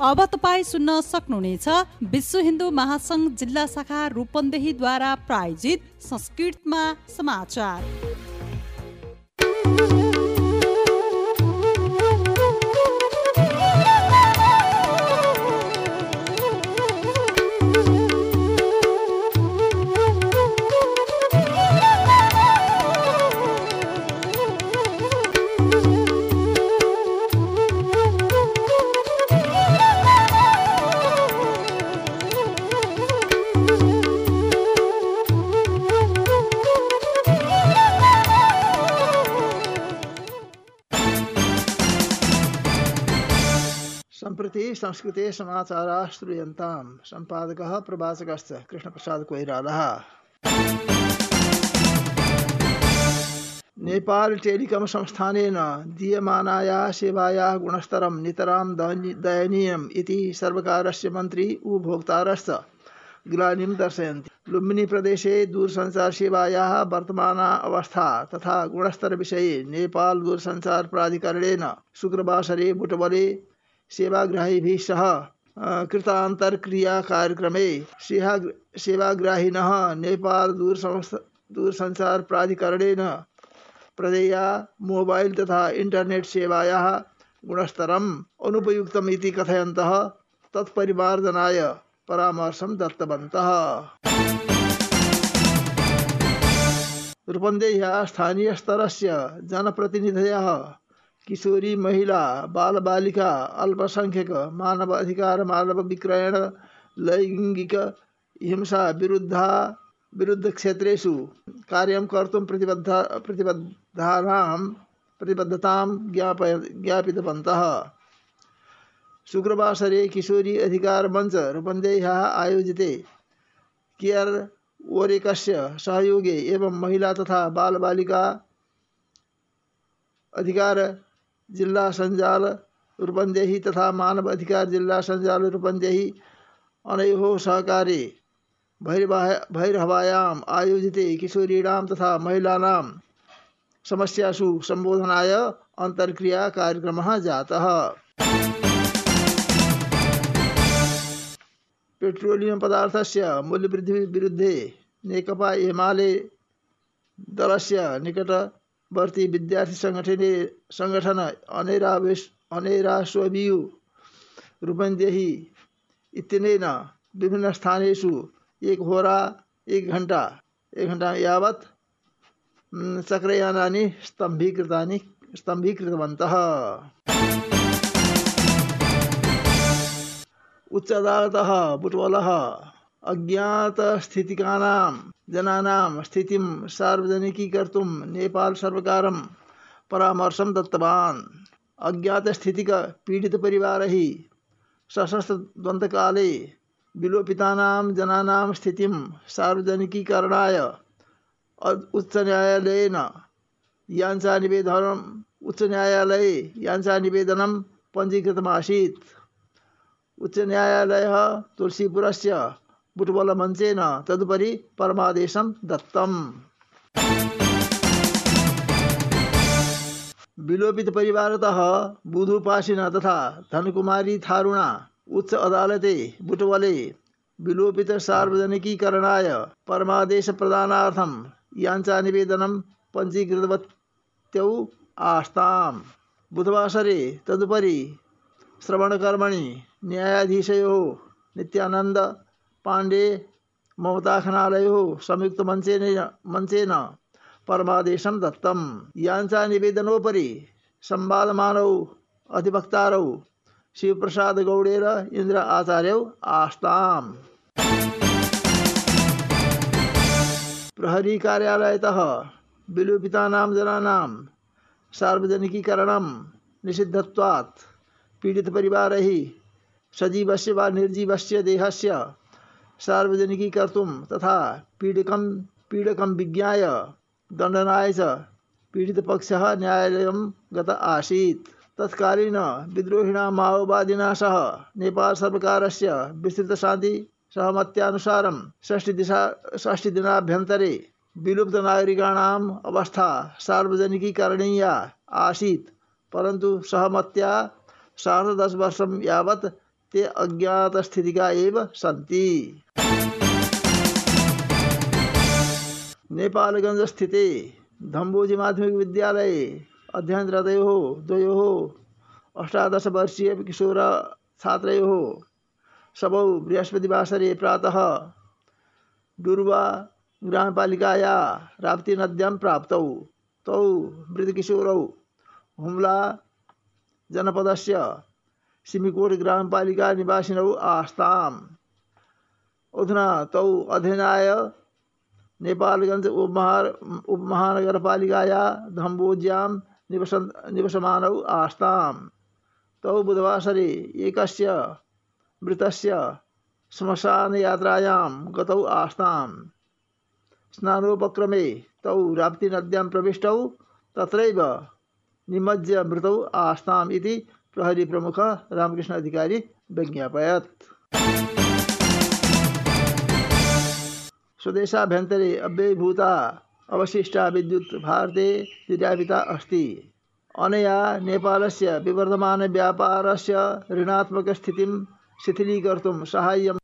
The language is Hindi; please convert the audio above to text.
अब तपाईँ सुन्न सक्नुहुनेछ विश्व हिन्दू महासङ्घ जिल्ला शाखा रूपन्देहीद्वारा प्रायोजित संस्कृतमा समाचार। संस्कृते समाचाराः श्रूयन्तां सम्पादकः प्रवाचकश्च कृष्णप्रसाद कोइरालः नेपाल टेलिकम संस्थानेन दीयमानायाः सेवायाः गुणस्तरं नितरां दयनीयम् इति सर्वकारस्य मन्त्री उपभोक्तारश्च ग्लानिं दर्शयन्ति। लुम्बिनी प्रदेशे दूरसञ्चारसेवायाः वर्तमाना अवस्था तथा गुणस्तरविषये नेपाल दूरसञ्चार प्राधिकरणेन शुक्रवासरे बुटवले सेवाग्राहिभिः सह कृतान्तर्क्रियाकार्यक्रमे सेवाग्राहिणः नेपाल दूरसञ्चार प्राधिकरणेन प्रदेया मोबाइल तथा इन्टरनेट सेवायाः गुणस्तरम् अनुपयुक्तम् इति कथयन्तः तत्परिमार्जनाय परामर्शं दत्तवन्तः। रूपन्देह्याः स्थानीयस्तरस्य जनप्रतिनिधयः किशोरी महिला बाल बालिका अल्पसङ्ख्यक मानव अधिकार मानव विक्रयण लैङ्गिक हिंसा विरुद्ध विरुद्ध क्षेत्रेषु कार्यं प्रतिबद्ध, प्रतिबद्धानां, प्रतिबद्धतां ज्ञापय ज्ञापितवन्तः। शुक्रवासरे किशोरी अधिकार मञ्च रूपन्देह्याः आयोजिते। केयर ओरेकस्य सहयोगे एवं महिला तथा बालबालिका अधिकार जिल्ला सञ्जाल रूपन्देही तथा मानव अधिकार जिल्ला सञ्जाल रूपन्देही अनयोः सहकारे। भैरहवायाम् आयोजिते किशोरीणां तथा महिलानां समस्यासु सम्बोधनाय अन्तर्क्रिया कार्यक्रमः जातः। पेट्रोलियम पदार्थस्य मूल्यवृद्धिविरुद्धे नेकपा एमाले दलस्य निकट वर्ती विद्यार्थी सङ्गठने सङ्गठन अनेरावेश अनेराश्वबियु रूपन्देही इत्यनेन विभिन्नस्थानेषु एक होरा, एक घण्टा एक घण्टा यावत् चक्रयानानि स्तम्भीकृतानि, स्तम्भीकृतवन्तः। उच्च अदालतः बुटवलः। अज्ञातस्थितिकानां जनानां स्थितिं सार्वजनिकीकर्तुं नेपाल सर्वकारं परामर्शं दत्तवान्। अज्ञातस्थितिकपीडितपरिवारैः सशस्त्रद्वन्द्वकाले विलोपितानां जनानां स्थितिं सार्वजनिकीकरणाय उच्चन्यायालयेन याञ्चानिवेदनम् उच्चन्यायालये याञ्चानिवेदनं पञ्जीकृतमासीत्। उच्चन्यायालयः तुलसीपुरस्य बुटबलमञ्चेन तदुपरि परमादेशं दत्तम्। विलोपितपरिवारतः बुधुपासिन तथा धनकुमारी थारुणा उच्च अदालते बुटवले विलोपित सार्वजनिकीकरणाय परमादेशप्रदानार्थं याञ्चानिवेदनं पञ्जीकृतवत्यौ आस्ताम्। बुधवासरे तदुपरि श्रवणकर्मणि न्यायाधीशयोः नित्यानन्द पाण्डे ममताखनालयोः संयुक्तमञ्चेन मञ्चेन परमादेशं दत्तं याञ्चा निवेदनोपरि संवादमानौ अधिवक्तारौ शिवप्रसादगौडेर इन्द्र आचार्यौ आस्ताम्। प्रहरी कार्यालयतः विलोपितानां जनानां सार्वजनिकीकरणं निषिद्धत्वात्। पीडितपरिवारैः सजीवस्य वा निर्जीवस्य देहस्य सार्वजनिकीकर्तुं तथा पीडकं पीडकं विज्ञाय दण्डनाय च पीडितपक्षः न्यायालयं गत आसीत्। तत्कालीन विद्रोहिणा माओवादिना सह नेपाल सर्वकारस्य विस्तृतशान्ति सहमत्यानुसारं षष्टिदिशा, षष्टिदिनाभ्यन्तरे विलुप्तनागरिकाणाम् अवस्था सार्वजनिकीकरणीया आसीत्, परन्तु सहमत्या सार्धदशवर्षं यावत् ते अज्ञातस्थितिका एव सन्ति। नेपालगञ्जस्थिते धम्बोजी माध्यमिक माध्यमिकविद्यालये अध्ययनरतयोः, द्वयोः अष्टादशवर्षीय किशोरछात्रयोः सबौ बृहस्पतिवासरे प्रातः डुर्वा ग्रामपालिकाया राप्तीनद्यां प्राप्तौ। तौ मृतकिशोरौ, हुम्ला जनपदस्य सिमिकोट ग्रामपालिका निवासिनौ आस्ताम्। अधुना तौ अध्ययनाय नेपालगंज उपमहार, उपमहानगरपालिकाया धम्बोज्यां निवसन्, निवसमानौ आस्ताम्। तौ बुधवासरे एकस्य मृतस्य श्मशानयात्रायां गतौ आस्ताम्। स्नानोपक्रमे तौ राप्तीनद्यां प्रविष्टौ, तत्रैव निमज्य मृतौ आस्ताम् इति प्रहरी प्रमुख रामकृष्ण अधिकारी विज्ञापयत्। स्वदेशाभ्यन्तरे अव्ययभूता अवशिष्टा विद्युत् भारते निर्यापिता अस्ति। अनया नेपालस्य विवर्धमानव्यापारस्य ऋणात्मकस्थितिं शिथिलीकर्तुं साहाय्यं